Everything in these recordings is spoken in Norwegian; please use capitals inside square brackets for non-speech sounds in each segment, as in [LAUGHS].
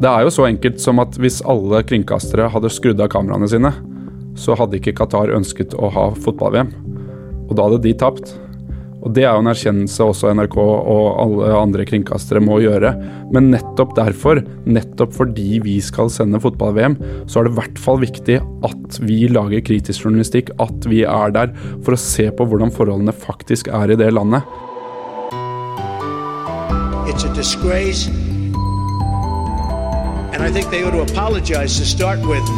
Det er jo så enkelt som at hvis alle kringkastere hadde skrudd av kameraene sine, så hadde ikke Qatar ønsket å ha fotball-VM. Og da hadde de tapt. Og Det er jo en erkjennelse også NRK og alle andre kringkastere må gjøre. Men nettopp derfor, nettopp fordi vi skal sende fotball-VM, så er det i hvert fall viktig at vi lager kritisk journalistikk, at vi er der for å se på hvordan forholdene faktisk er i det landet. It's a disgrace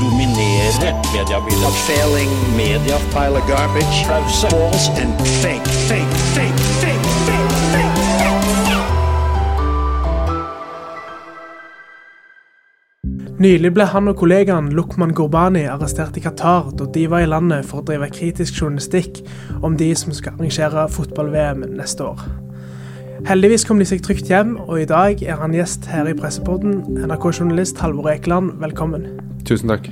Dominere mediebildet. A failing media. Pile of garbage. Pause. False and fake, fake, fake, fake, fake, fake. Nylig ble han og kollegaen Lukman Gurbani arrestert i Qatar da de var i landet for å drive kritisk journalistikk om de som skal arrangere fotball-VM neste år. Heldigvis kom de seg trygt hjem, og i dag er han gjest her i Pressepodden. NRK-journalist Halvor Ekeland, velkommen. Tusen takk.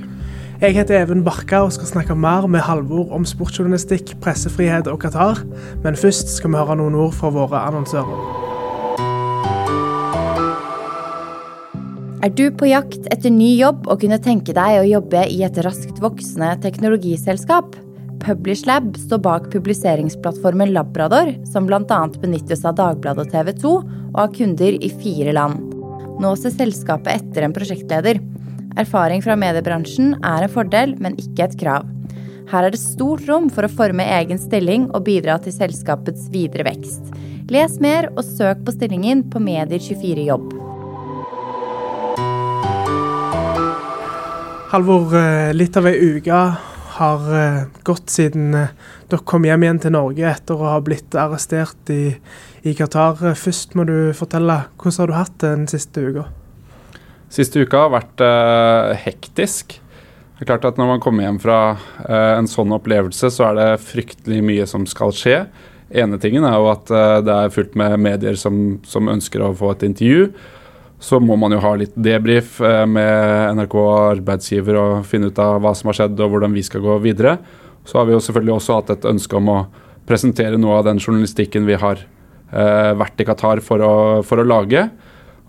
Jeg heter Even Barka og skal snakke mer med Halvor om sportsjournalistikk, pressefrihet og Qatar. Men først skal vi høre noen ord fra våre annonsører. Er du på jakt etter ny jobb og kunne tenke deg å jobbe i et raskt voksende teknologiselskap? Publishlab står bak publiseringsplattformen Labrador, som bl.a. benyttes av Dagbladet og TV 2, og har kunder i fire land. Nå ser selskapet etter en prosjektleder. Erfaring fra mediebransjen er en fordel, men ikke et krav. Her er det stort rom for å forme egen stilling og bidra til selskapets videre vekst. Les mer og søk på stillingen på Medier24jobb. Halvor, eh, litt av ei uke har uh, gått siden uh, dere kom hjem igjen til Norge etter å ha blitt arrestert i, i Qatar. Først må du fortelle, hvordan har du hatt den siste uka? Siste uka har vært uh, hektisk. Det er klart at Når man kommer hjem fra en sånn opplevelse, så er det fryktelig mye som skal skje. ene tingen er jo at det er fullt med medier som, som ønsker å få et intervju så må man jo ha litt debrief eh, med NRK arbeidsgiver og finne ut av hva som har skjedd og hvordan vi skal gå videre. Så har vi jo selvfølgelig også hatt et ønske om å presentere noe av den journalistikken vi har eh, vært i Qatar for å, for å, lage.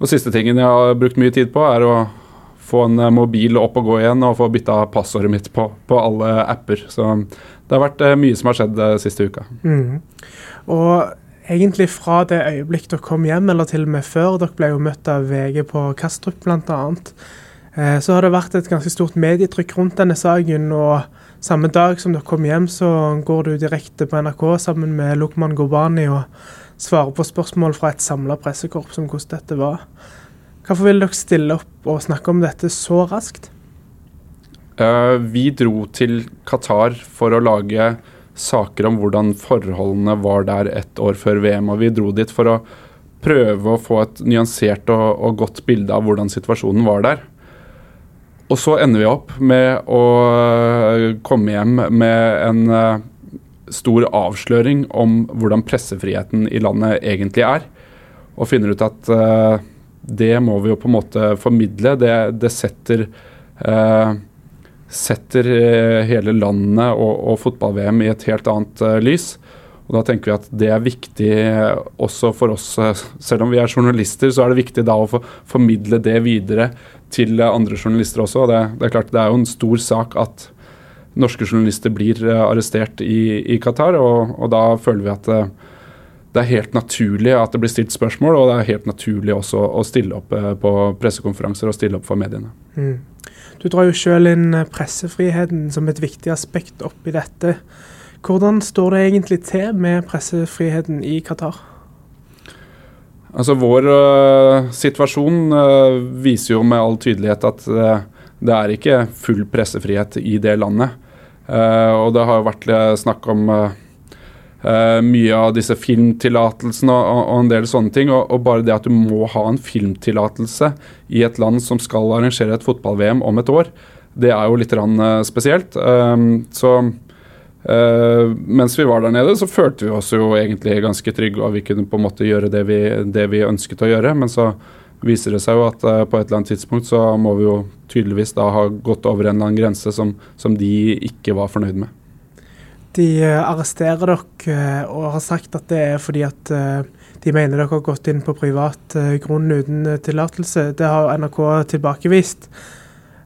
Og siste tingen jeg har brukt mye tid på, er å få en eh, mobil opp og gå igjen og få bytta passordet mitt på, på alle apper. Så det har vært eh, mye som har skjedd siste uka. Mm. Og egentlig fra det øyeblikk dere kom hjem, eller til og med før. Dere ble jo møtt av VG på Kastrup bl.a. Eh, så har det vært et ganske stort medietrykk rundt denne saken. og Samme dag som dere kom hjem, så går du direkte på NRK sammen med Lukman Gobani og svarer på spørsmål fra et samla pressekorps om hvordan dette var. Hvorfor vil dere stille opp og snakke om dette så raskt? Uh, vi dro til Qatar for å lage saker om hvordan forholdene var der ett år før VM. og Vi dro dit for å prøve å få et nyansert og, og godt bilde av hvordan situasjonen var der. Og så ender vi opp med å eh, komme hjem med en uh, stor avsløring om hvordan pressefriheten i landet egentlig er. Og finner ut at uh, det må vi jo på en måte formidle. Det, det setter uh, setter eh, hele landet og, og fotball-VM i et helt annet uh, lys. Og Da tenker vi at det er viktig også for oss, selv om vi er journalister, så er det viktig da å formidle det videre til andre journalister også. og det, det, er klart det er jo en stor sak at norske journalister blir arrestert i, i Qatar, og, og, da føler vi at det, det, er helt naturlig at det blir stilt spørsmål, og det er helt naturlig også å stille opp på pressekonferanser og stille opp for mediene. Mm. Du drar jo sjøl inn eh, pressefriheten som et viktig aspekt oppi dette. Hvordan står det egentlig til med pressefriheten i Qatar? Altså Vår uh, situasjon uh, viser jo med all tydelighet at uh, det er ikke full pressefrihet i det landet. og det har jo vært snakk om Uh, mye av disse filmtillatelsene og, og, en del sånne ting. Og, og, bare det at du må ha en filmtillatelse i et land som skal arrangere et fotball-VM om et år, det er jo litt uh, spesielt. Um, så uh, mens vi var der nede, så følte vi oss jo egentlig ganske trygge, og vi kunne på en måte gjøre det vi, det vi ønsket å gjøre. Men så viser det seg jo at på et eller annet tidspunkt så må vi jo tydeligvis da ha gått over en eller annen grense som, som de ikke var fornøyd med. De eh, arresterer dere eh, og har sagt at det er fordi at eh, de mener dere har gått inn på privat grunn uten tillatelse. Det har NRK tilbakevist.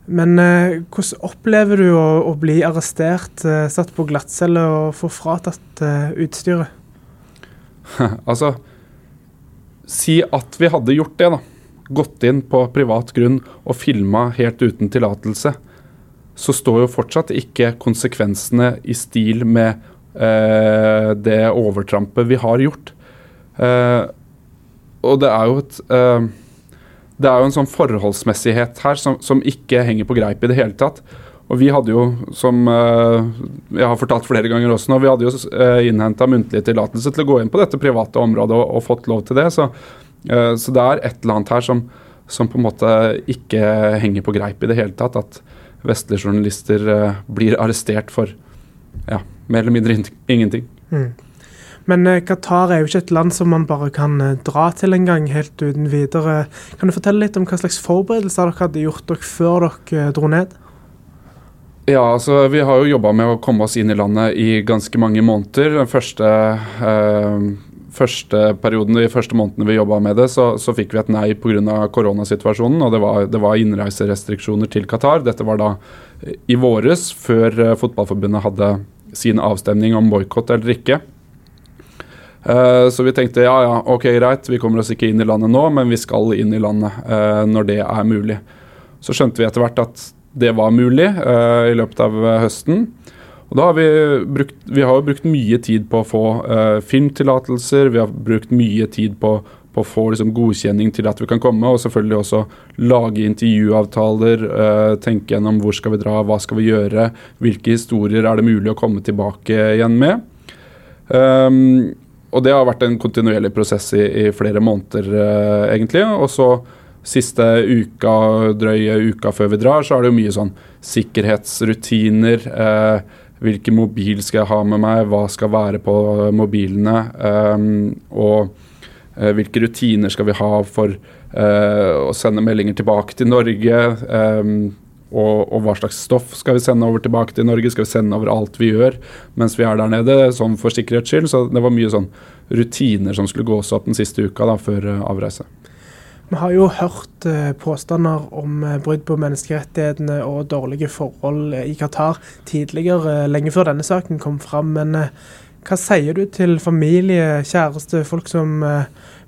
Men hvordan opplever du å, å bli arrestert, satt på glattcelle og få fratatt utstyret? [LAUGHS] altså Si at vi hadde gjort det, da. Gått inn på privat grunn og filma helt uten tillatelse. Så står jo fortsatt ikke konsekvensene i stil med eh, det overtrampet vi har gjort. Eh, og det er jo et eh, Det er jo en sånn forholdsmessighet her som, som, ikke henger på greip i det hele tatt. Og vi hadde jo, som eh, jeg har fortalt flere ganger også nå, vi hadde jo eh, innhenta muntlig tillatelse til å gå inn på dette private området og, og fått lov til det. Så, uh, så, det er et eller annet her som, som, på en måte ikke henger på greip i det hele tatt. At vestlige journalister eh, blir arrestert for ja, mer eller mindre ingenting. Mm. Men Qatar er jo ikke et land som man bare kan dra til en gang helt uten videre. Kan du fortelle litt om hva slags forberedelser dere hadde gjort dere før dere dro ned? Ja, altså Vi har jo jobba med å komme oss inn i landet i ganske mange måneder. Den første, eh, første perioden, De første månedene vi jobba med det, så, så, fikk vi et nei pga. koronasituasjonen. og Det var, det var innreiserestriksjoner til Qatar. Dette var da i våres, før eh, Fotballforbundet hadde sin avstemning om boikott eller ikke. Uh, så vi tenkte ja, ja, ok, greit, vi kommer oss ikke inn i landet nå, men vi skal inn i landet uh, når det er mulig. Så skjønte vi etter hvert at det var mulig uh, i løpet av eh, høsten. Og da har vi, brukt, vi har brukt mye tid på å få uh, filmtillatelser, vi har brukt mye tid på, på å få liksom, godkjenning til at vi kan komme, og selvfølgelig også lage intervjuavtaler, uh, tenke gjennom hvor skal vi dra, hva skal vi gjøre, hvilke historier er det mulig å komme tilbake igjen med. Um, og det har vært en kontinuerlig prosess i, i flere måneder, uh, egentlig. Og så siste uka, drøye uka før vi drar, så er det jo mye sånn sikkerhetsrutiner. Eh, hvilken mobil skal jeg ha med meg, hva skal være på mobilene? Eh, og eh, hvilke rutiner skal vi ha for eh, å sende meldinger tilbake til Norge? Eh, og, og, hva slags stoff skal vi sende over tilbake til Norge? Skal vi sende over alt vi gjør mens vi er der nede, sånn for sikkerhets skyld? Så det var mye sånn rutiner som skulle gås opp den siste uka da, før eh, avreise. Vi har jo hørt eh, påstander om eh, brudd på menneskerettighetene og dårlige forhold i Qatar tidligere, eh, lenge før denne saken kom fram. Men hva sier du til familie, kjæreste, folk som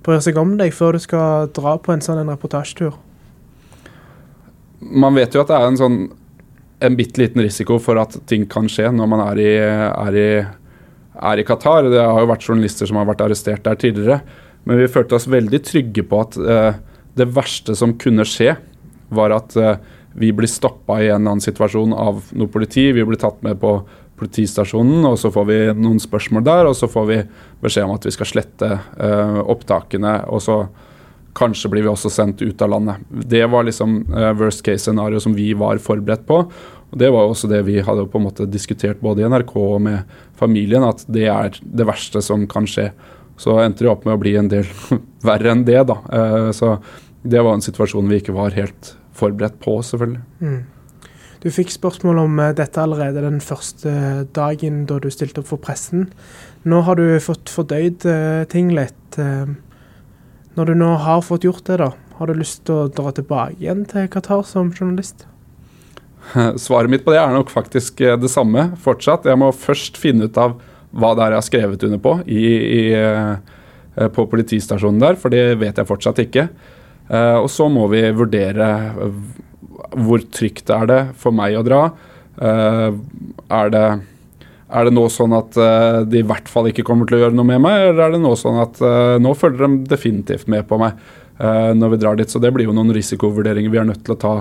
bryr seg om deg, før du skal dra på en sånn reportasjetur? Man vet jo at det er en sånn en bitte liten risiko for at ting kan skje når man er i, er i, er i Qatar. Det har jo vært journalister som har vært arrestert der tidligere. Men vi følte oss veldig trygge på at uh, det verste som kunne skje, var at uh, vi blir stoppa i en eller annen situasjon av noe politi. Vi blir tatt med på politistasjonen, og så får vi noen spørsmål der. Og så får vi beskjed om at vi skal slette uh, opptakene. Og så kanskje blir vi også sendt ut av landet. Det var liksom uh, worst case scenario som vi var forberedt på. Og Det var også det vi hadde på en måte diskutert både i NRK og med familien, at det er det verste som kan skje. Så endte det opp med å bli en del [LAUGHS] verre enn det, da. Uh, så det var en situasjon vi ikke var helt forberedt på, selvfølgelig. Mm. Du fikk spørsmål om eh, dette allerede den første dagen da du stilte opp for pressen. Nå har du fått fordøyd uh, ting litt. Når du nå har fått gjort det, da, har du lyst til å dra tilbake igjen til Qatar som journalist? [LAUGHS] Svaret mitt på det er nok faktisk det samme fortsatt. Jeg må først finne ut av hva det er jeg har skrevet under på i, i, på politistasjonen der, for det vet jeg fortsatt ikke. Uh, og så må vi vurdere uh, hvor trygt er det for meg å dra. Uh, er, det, er, det, nå sånn at de i hvert fall ikke kommer til å gjøre noe med meg, eller er det nå sånn at nå følger de definitivt med på meg når vi drar dit? Så det blir jo noen risikovurderinger vi er nødt til å ta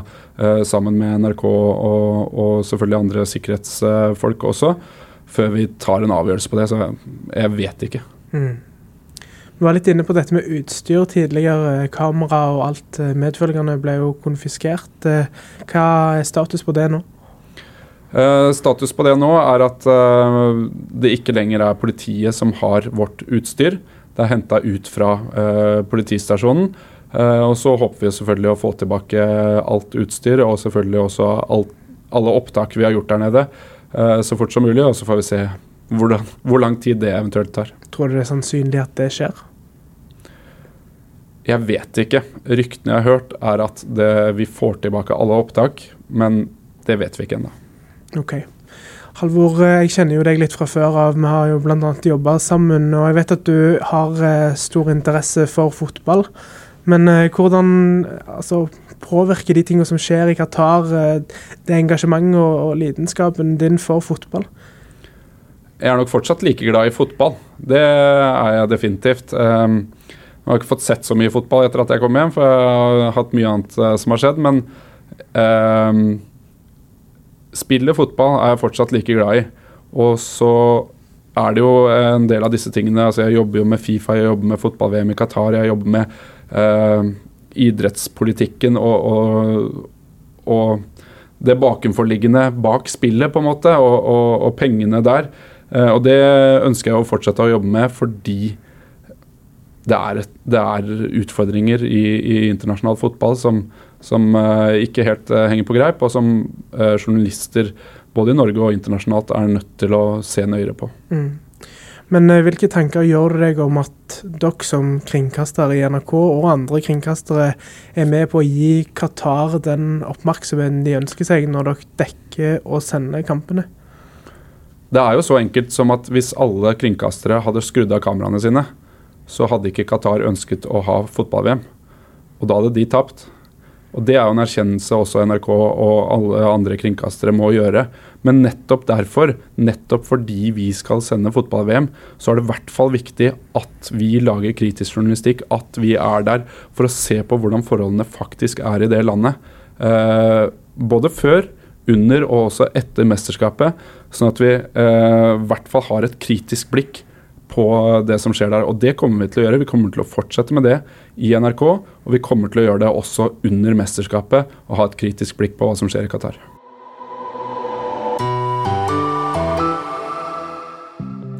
sammen med NRK og, og selvfølgelig andre sikkerhetsfolk også, før vi tar en avgjørelse på det. Så jeg vet ikke. Mm. Vi var litt inne på dette med utstyr tidligere. Kamera og alt eh, medfølgende ble jo konfiskert. Eh, hva er status på det nå? Uh, status på det nå er at uh, det ikke lenger er politiet som har vårt utstyr. Det er henta ut fra uh, politistasjonen. og så håper vi selvfølgelig å få tilbake alt utstyr og selvfølgelig også alt, alle opptak vi har gjort der nede så fort som mulig. Og så får vi se hvordan, hvor lang tid det eventuelt tar. Tror du det er sannsynlig at det skjer? Jeg vet ikke. Ryktene jeg har hørt, er at det, vi får tilbake alle opptak, men det vet vi ikke ennå. Ok. Halvor, eh, jeg kjenner jo deg litt fra før av. Vi har jo bl.a. jobba sammen, og jeg vet at du har eh, stor interesse for fotball. Men eh, hvordan altså, påvirker de tingene som skjer i Qatar, det engasjementet og, og lidenskapen din for fotball? Jeg er nok fortsatt like glad i fotball. Det er jeg definitivt. Um, jeg har ikke fått sett så mye fotball etter at jeg kom hjem, for jeg har hatt mye annet uh, som har skjedd. Men eh, spillet fotball er jeg fortsatt like glad i. Og så er det jo en del av disse tingene. altså Jeg jobber jo med Fifa, jeg jobber med fotball-VM i Qatar, jeg jobber med eh, idrettspolitikken og, og, og, det bakenforliggende bak spillet, på en måte, og, og pengene der. og det ønsker jeg å fortsette å jobbe med fordi det er, det er utfordringer i, i, internasjonal fotball som, som uh, ikke helt uh, henger på greip, og som uh, journalister både i Norge og internasjonalt er nødt til å se nøyere på. Mm. Men hvilke tanker gjør du deg om at dere som kringkastere i NRK og andre kringkastere er med på å gi Qatar den oppmerksomheten de ønsker seg, når dere dekker og sender kampene? Det er jo så enkelt som at hvis alle kringkastere hadde skrudd av kameraene sine, så hadde ikke Qatar ønsket å ha fotball-VM. Og da hadde de tapt. Og Det er jo en erkjennelse også NRK og alle andre kringkastere må gjøre. Men nettopp derfor, nettopp fordi vi skal sende fotball-VM, så er det i hvert fall viktig at vi lager kritisk journalistikk. At vi er der for å se på hvordan forholdene faktisk er i det landet. Eh, både før, under og også etter mesterskapet. Sånn at vi eh, i hvert fall har et kritisk blikk på det som skjer der. Og det kommer vi til å gjøre. Vi kommer til å fortsette med det i NRK. Og vi kommer til å gjøre det også under mesterskapet og ha et kritisk blikk på hva som skjer i Qatar.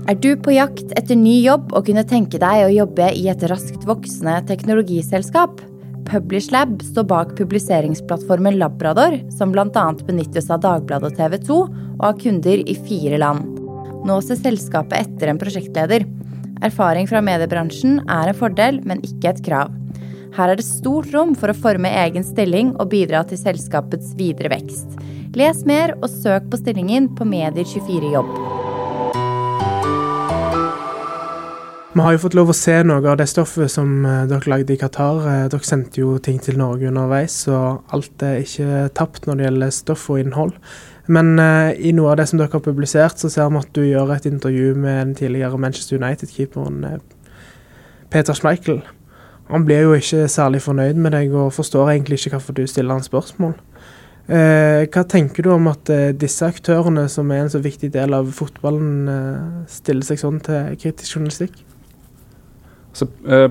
Er du på jakt etter ny jobb og kunne tenke deg å jobbe i et raskt voksende teknologiselskap? Publishlab står bak publiseringsplattformen Labrador, som bl.a. benyttes av Dagbladet og TV 2, og har kunder i fire land. Nå ser selskapet etter en prosjektleder. Erfaring fra mediebransjen er en fordel, men ikke et krav. Her er det stort rom for å forme egen stilling og bidra til selskapets videre vekst. Les mer og søk på stillingen på Medier24 jobb. Vi har jo fått lov å se noe av det stoffet som eh, dere lagde i Qatar. Eh, dere sendte jo ting til Norge underveis, så alt er ikke tapt når det gjelder stoff og innhold. Men uh, i noe av det som dere har publisert, så ser vi at du gjør et intervju med den tidligere Manchester United-keeperen uh, Peter Schmeichel. Han blir jo ikke særlig fornøyd med deg og forstår egentlig ikke hvorfor du stiller han spørsmål. Uh, hva tenker du om at disse aktørene, som er en så viktig del av fotballen, stiller seg sånn til kritisk journalistikk? Så,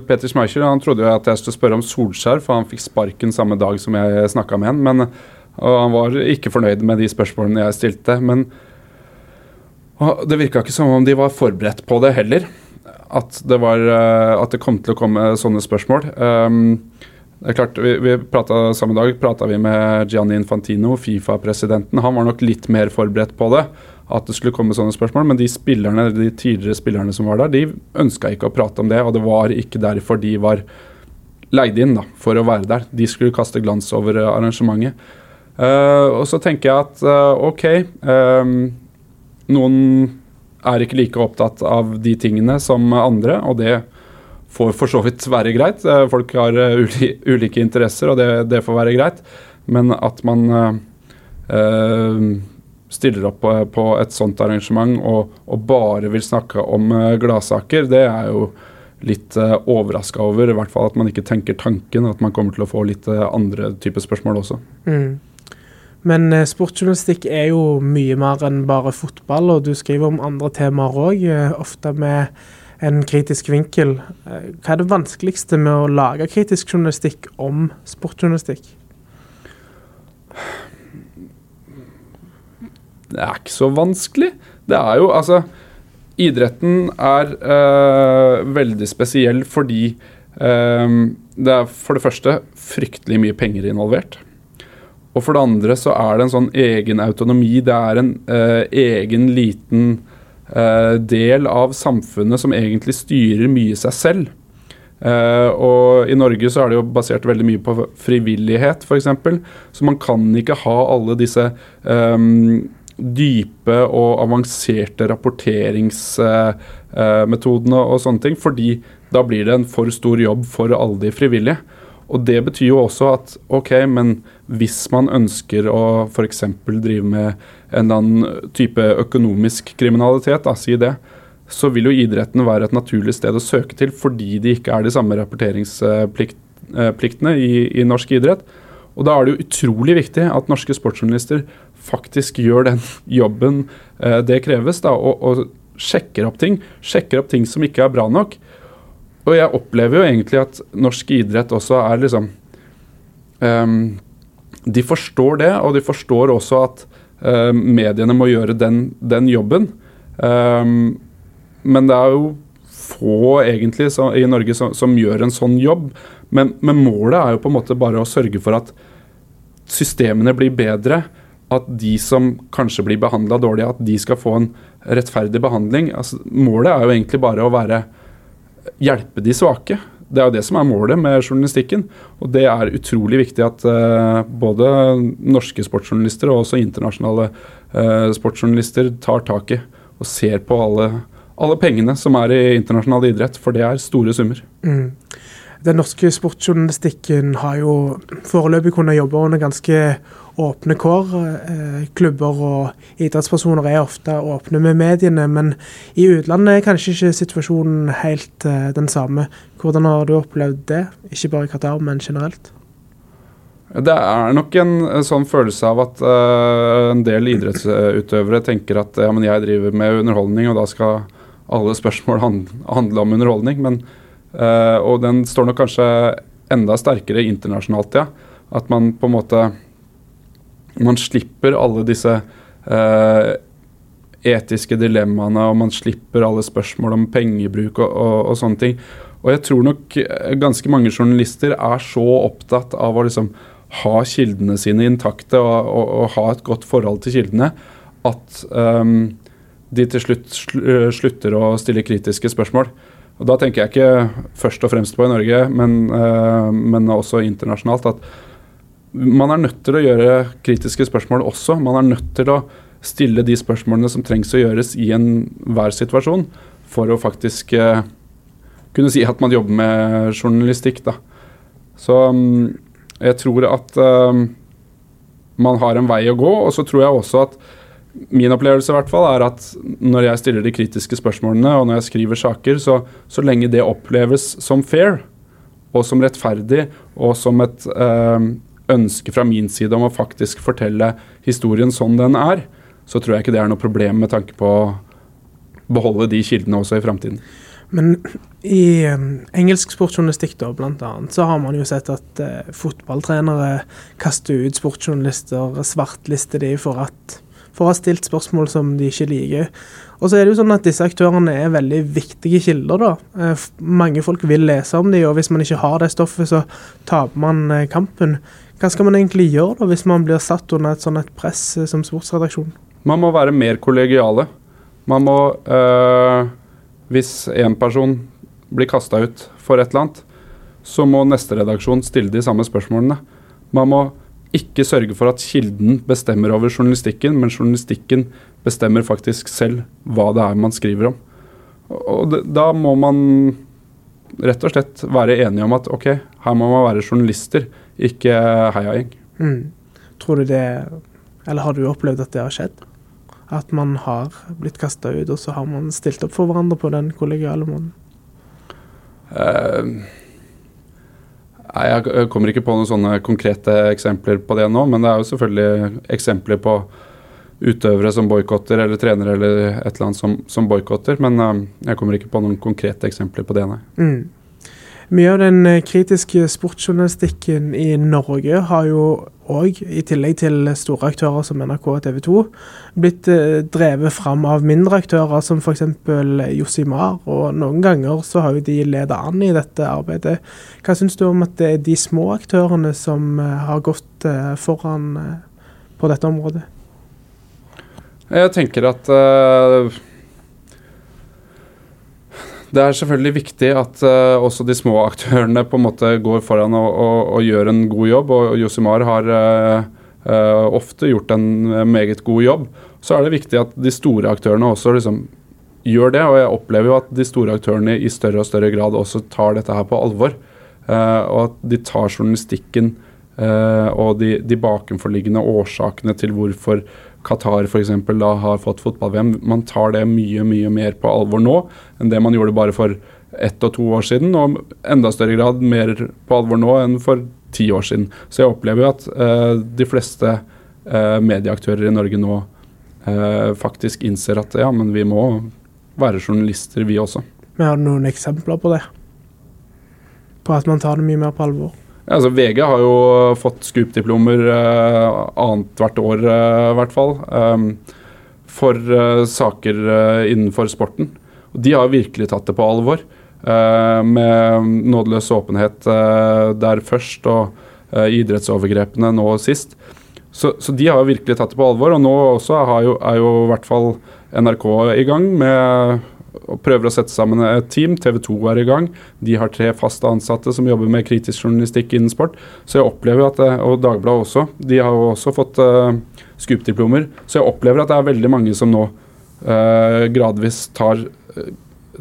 Peter Schmeichel han trodde jo at jeg skulle spørre om Solskjær, for han fikk sparken samme dag som jeg snakka med han. Men og han var ikke fornøyd med de spørsmålene jeg stilte. Men det virka ikke som om de var forberedt på det heller. At det, var, eh, at det kom til å komme sånne spørsmål. Um, det er klart, vi, vi Samme dag prata vi med Gianni Infantino, Fifa-presidenten. Han var nok litt mer forberedt på det, at det skulle komme sånne spørsmål. Men de spillerne, de tidligere spillerne som var der, de ønska ikke å prate om det. Og det var ikke derfor de var leid inn da, for å være der. De skulle kaste glans over arrangementet. Uh, og så tenker jeg at uh, OK, um, noen er ikke like opptatt av de tingene som andre, og det får for så vidt være greit. Uh, folk har uli ulike interesser, og det, det, får være greit. Men at man stiller opp på, et sånt arrangement og, og bare vil snakke om gladsaker, det er jo litt uh, overraska over. I hvert fall at man ikke tenker tanken at man kommer til å få litt andre typer spørsmål også. Mm. Men eh, sportsjournalistikk er jo mye mer enn bare fotball, og du skriver om andre temaer òg, eh, ofte med en kritisk vinkel. Eh, hva er det vanskeligste med å lage kritisk journalistikk om sportsjournalistikk? Det er ikke så vanskelig. Det er jo altså Idretten er øh, veldig spesiell fordi øh, det er for det første fryktelig mye penger involvert. Og for det andre så er det en sånn egen autonomi. Det er en eh, egen liten eh, del av samfunnet som egentlig styrer mye seg selv. Uh, og I Norge så er det jo basert veldig mye på frivillighet, f.eks. Så man kan ikke ha alle disse um, dype og avanserte rapporteringsmetodene uh, og sånne ting, fordi da blir det en for stor jobb for alle de frivillige. Og Det betyr jo også at ok, men hvis man ønsker å f.eks. drive med en eller annen type økonomisk kriminalitet, da, si det, så vil jo idretten være et naturlig sted å søke til fordi de ikke er de samme rapporteringspliktene i, i norsk idrett. Og Da er det jo utrolig viktig at norske sportsjournalister faktisk gjør den [LAUGHS] jobben eh, det kreves, da, og, og, sjekker opp ting. Sjekker opp ting som ikke er bra nok. Og jeg opplever jo egentlig at norsk idrett også er liksom um, De forstår det, og de forstår også at um, mediene må gjøre den, den jobben. Um, men det er jo få egentlig så, i Norge som, som, gjør en sånn jobb. Men, men, målet er jo på en måte bare å sørge for at systemene blir bedre. At de som kanskje blir behandla dårlig, at de skal få en rettferdig behandling. Altså, målet er jo egentlig bare å være hjelpe de svake. Det er jo det som er målet med journalistikken. Og det er utrolig viktig at uh, både norske sportsjournalister og også internasjonale uh, sportsjournalister tar tak i og ser på alle alle pengene som er i internasjonal idrett, for det er store summer. Mm. Den norske sportsjournalistikken har jo foreløpig kunnet jobbe under ganske åpne kår. Eh, klubber og idrettspersoner er ofte åpne med mediene, men i utlandet er kanskje ikke situasjonen helt eh, den samme. Hvordan har du opplevd det, ikke bare i Qatar, men generelt? Det er nok en sånn følelse av at uh, en del idrettsutøvere tenker at ja, men jeg driver med underholdning, og da skal alle spørsmål handle om underholdning. Men, uh, og den står nok kanskje enda sterkere internasjonalt, ja. At man på en måte Man slipper alle disse uh, etiske dilemmaene, og man slipper alle spørsmål om pengebruk og, og, og, sånne ting. Og jeg tror nok ganske mange journalister er så opptatt av å liksom ha kildene sine intakte og, og, og ha et godt forhold til kildene at um, de til slutt eh, slutter å stille kritiske spørsmål. Og Da tenker jeg ikke først og fremst på i Norge, men, uh, men, også internasjonalt. At man er nødt til å gjøre kritiske spørsmål også. Man er nødt til å stille de spørsmålene som trengs å gjøres i enhver situasjon, for å faktisk uh, kunne si at man jobber med journalistikk. Da. Så um, jeg tror at uh, man har en vei å gå, og så tror jeg også at min opplevelse i hvert fall er at når jeg stiller de kritiske spørsmålene og når jeg skriver saker, så, så lenge det oppleves som fair og som rettferdig og som et øh, ønske fra min side om å faktisk fortelle historien sånn den er, så tror jeg ikke det er noe problem med tanke på å beholde de kildene også i framtiden. Men i um, engelsk sportsjournalistikk da, blant annet, så har man jo sett at eh, fotballtrenere kaster ut sportsjournalister, svartlister de for at for å ha stilt spørsmål som de ikke liker. Og så er det jo sånn at disse aktørene er veldig viktige kilder, da. Eh, mange folk vil lese om dem, og hvis man ikke har det stoffet, så taper man eh, kampen. Hva skal man egentlig gjøre da, hvis man blir satt under et sånt press eh, som sportsredaksjon? Man må være mer kollegiale. Man må øh, Hvis én person blir kasta ut for et eller annet, så må neste redaksjon stille de samme spørsmålene. Man må ikke sørge for at kilden bestemmer over journalistikken, men journalistikken bestemmer faktisk selv hva det er man skriver om. Og det, da må man rett og slett være enige om at ok, her må man være journalister, ikke heiagjeng. Mm. Tror du det Eller har du opplevd at det har skjedd? At man har blitt kasta ut, og så har man stilt opp for hverandre på den kollegiale måten? Uh, Nei, Jeg kommer ikke på noen sånne konkrete eksempler på det nå, men det er jo selvfølgelig eksempler på utøvere som boikotter, eller trenere eller et eller annet som, som boikotter. Men uh, jeg kommer ikke på noen konkrete eksempler på det, nei. Mm. Mye av den eh, kritiske sportsjournalistikken i Norge har jo òg, i tillegg til store aktører som NRK og TV 2, blitt eh, drevet fram av mindre aktører som f.eks. Josimar. Og noen ganger så har jo de ledet an i dette arbeidet. Hva syns du om at det er de små aktørene som eh, har gått foran på dette området? Jeg tenker at uh det er selvfølgelig viktig at uh, også de små aktørene på en måte går foran og, og, og gjør en god jobb. Og Josimar har uh, uh, ofte gjort en meget god jobb. Så er det viktig at de store aktørene også liksom gjør det. Og jeg opplever jo at de store aktørene i større og større grad også tar dette her på alvor. og at de tar journalistikken og de, de bakenforliggende årsakene til hvorfor Qatar f.eks. da har fått fotball-VM. Man tar det mye mye mer på alvor nå enn det man gjorde bare for ett og to år siden, og enda større grad mer på alvor nå enn for ti år siden. Så jeg opplever jo at eh, de fleste eh, medieaktører i Norge nå eh, faktisk innser at ja, men vi må være journalister, vi også. Men Har du noen eksempler på det? På at man tar det mye mer på alvor? Altså, VG har jo fått Scoop-diplomer eh, annethvert år, uh, i hvert fall. Eh, for eh, saker uh, innenfor sporten. Og de har virkelig tatt det på alvor. med nådeløs åpenhet der først, og idrettsovergrepene nå sist. Så, så, de har virkelig tatt det på alvor. Og nå også jo, er jo i hvert fall NRK i gang med og prøver å sette sammen et team. TV 2 er i gang. De har tre faste ansatte som jobber med kritisk journalistikk innen sport. Så jeg opplever at, eh, Og Dagbladet også. De har jo også fått uh, Scoop-diplomer. Så jeg opplever at det er veldig mange som nå uh, gradvis tar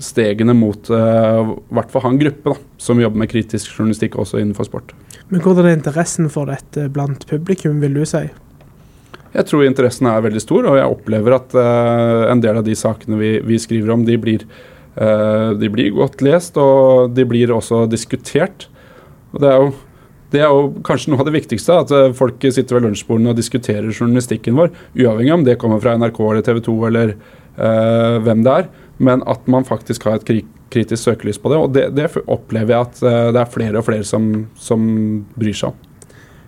stegene mot uh, hvert fall ha en gruppe da, som jobber med kritisk journalistikk også innenfor sport. Men Hvordan er interessen for dette blant publikum, vil du si? Jeg tror interessen er veldig stor, og jeg opplever at uh, en del av de sakene vi, vi skriver om, de blir, uh, de blir, godt lest, og de blir også diskutert. Og det er jo det er jo kanskje noe av det viktigste, at eh, folk sitter ved lunsjbordene og diskuterer journalistikken vår, uavhengig om det kommer fra NRK eller TV 2 eller uh, hvem det er, men at man faktisk har et kritisk søkelys på det. Og det, det opplever jeg at det er flere og flere som, som bryr seg om.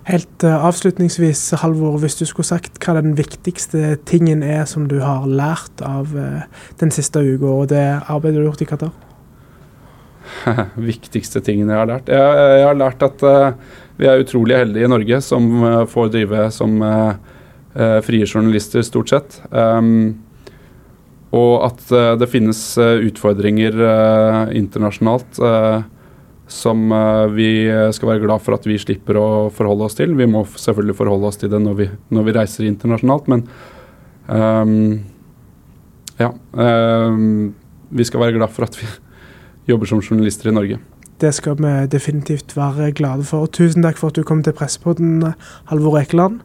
Helt uh, avslutningsvis, Halvor, hvis du skulle sagt hva den viktigste tingen er som du har lært av uh, den siste uka og det arbeidet du har gjort i Qatar? [LAUGHS] viktigste tingen jeg har lært? Jeg, jeg har lært at uh, vi er utrolig heldige i Norge som får drive som frie journalister, stort sett. Um, og at det finnes utfordringer internasjonalt. Uh, som eh, vi skal være glad for at vi slipper å forholde oss til. Vi må selvfølgelig forholde oss til det når vi, når vi reiser internasjonalt, men um, ja. Um, vi skal være glad for at vi [LAUGHS] jobber som journalister i Norge. Det skal vi definitivt være glade for. Tusen takk for at du kom til Pressepodden, Halvor Ekeland.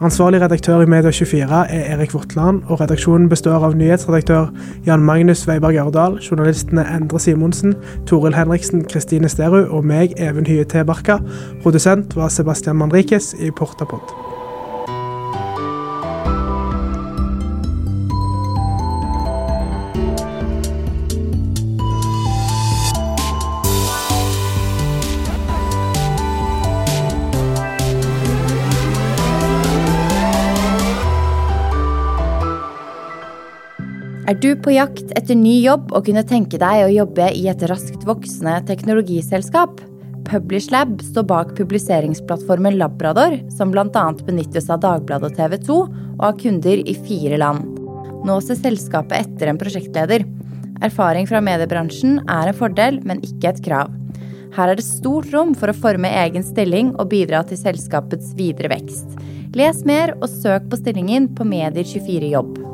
Ansvarlig redaktør i Media24 er Erik Votland, og redaksjonen består av nyhetsredaktør Jan Magnus Weiberg Aurdal, journalistene Endre Simonsen, Toril Henriksen, Kristine Sterud og meg, Even Hye Tebarka. Produsent var Sebastian Manrikes i Portapod. Er du på jakt etter ny jobb og kunne tenke deg å jobbe i et raskt voksende teknologiselskap? Publishlab står bak publiseringsplattformen Labrador, som bl.a. benyttes av Dagbladet og TV 2, og har kunder i fire land. Nå ser selskapet etter en prosjektleder. Erfaring fra mediebransjen er en fordel, men ikke et krav. Her er det stort rom for å forme egen stilling og bidra til selskapets videre vekst. Les mer og søk på stillingen på Medier24 jobb.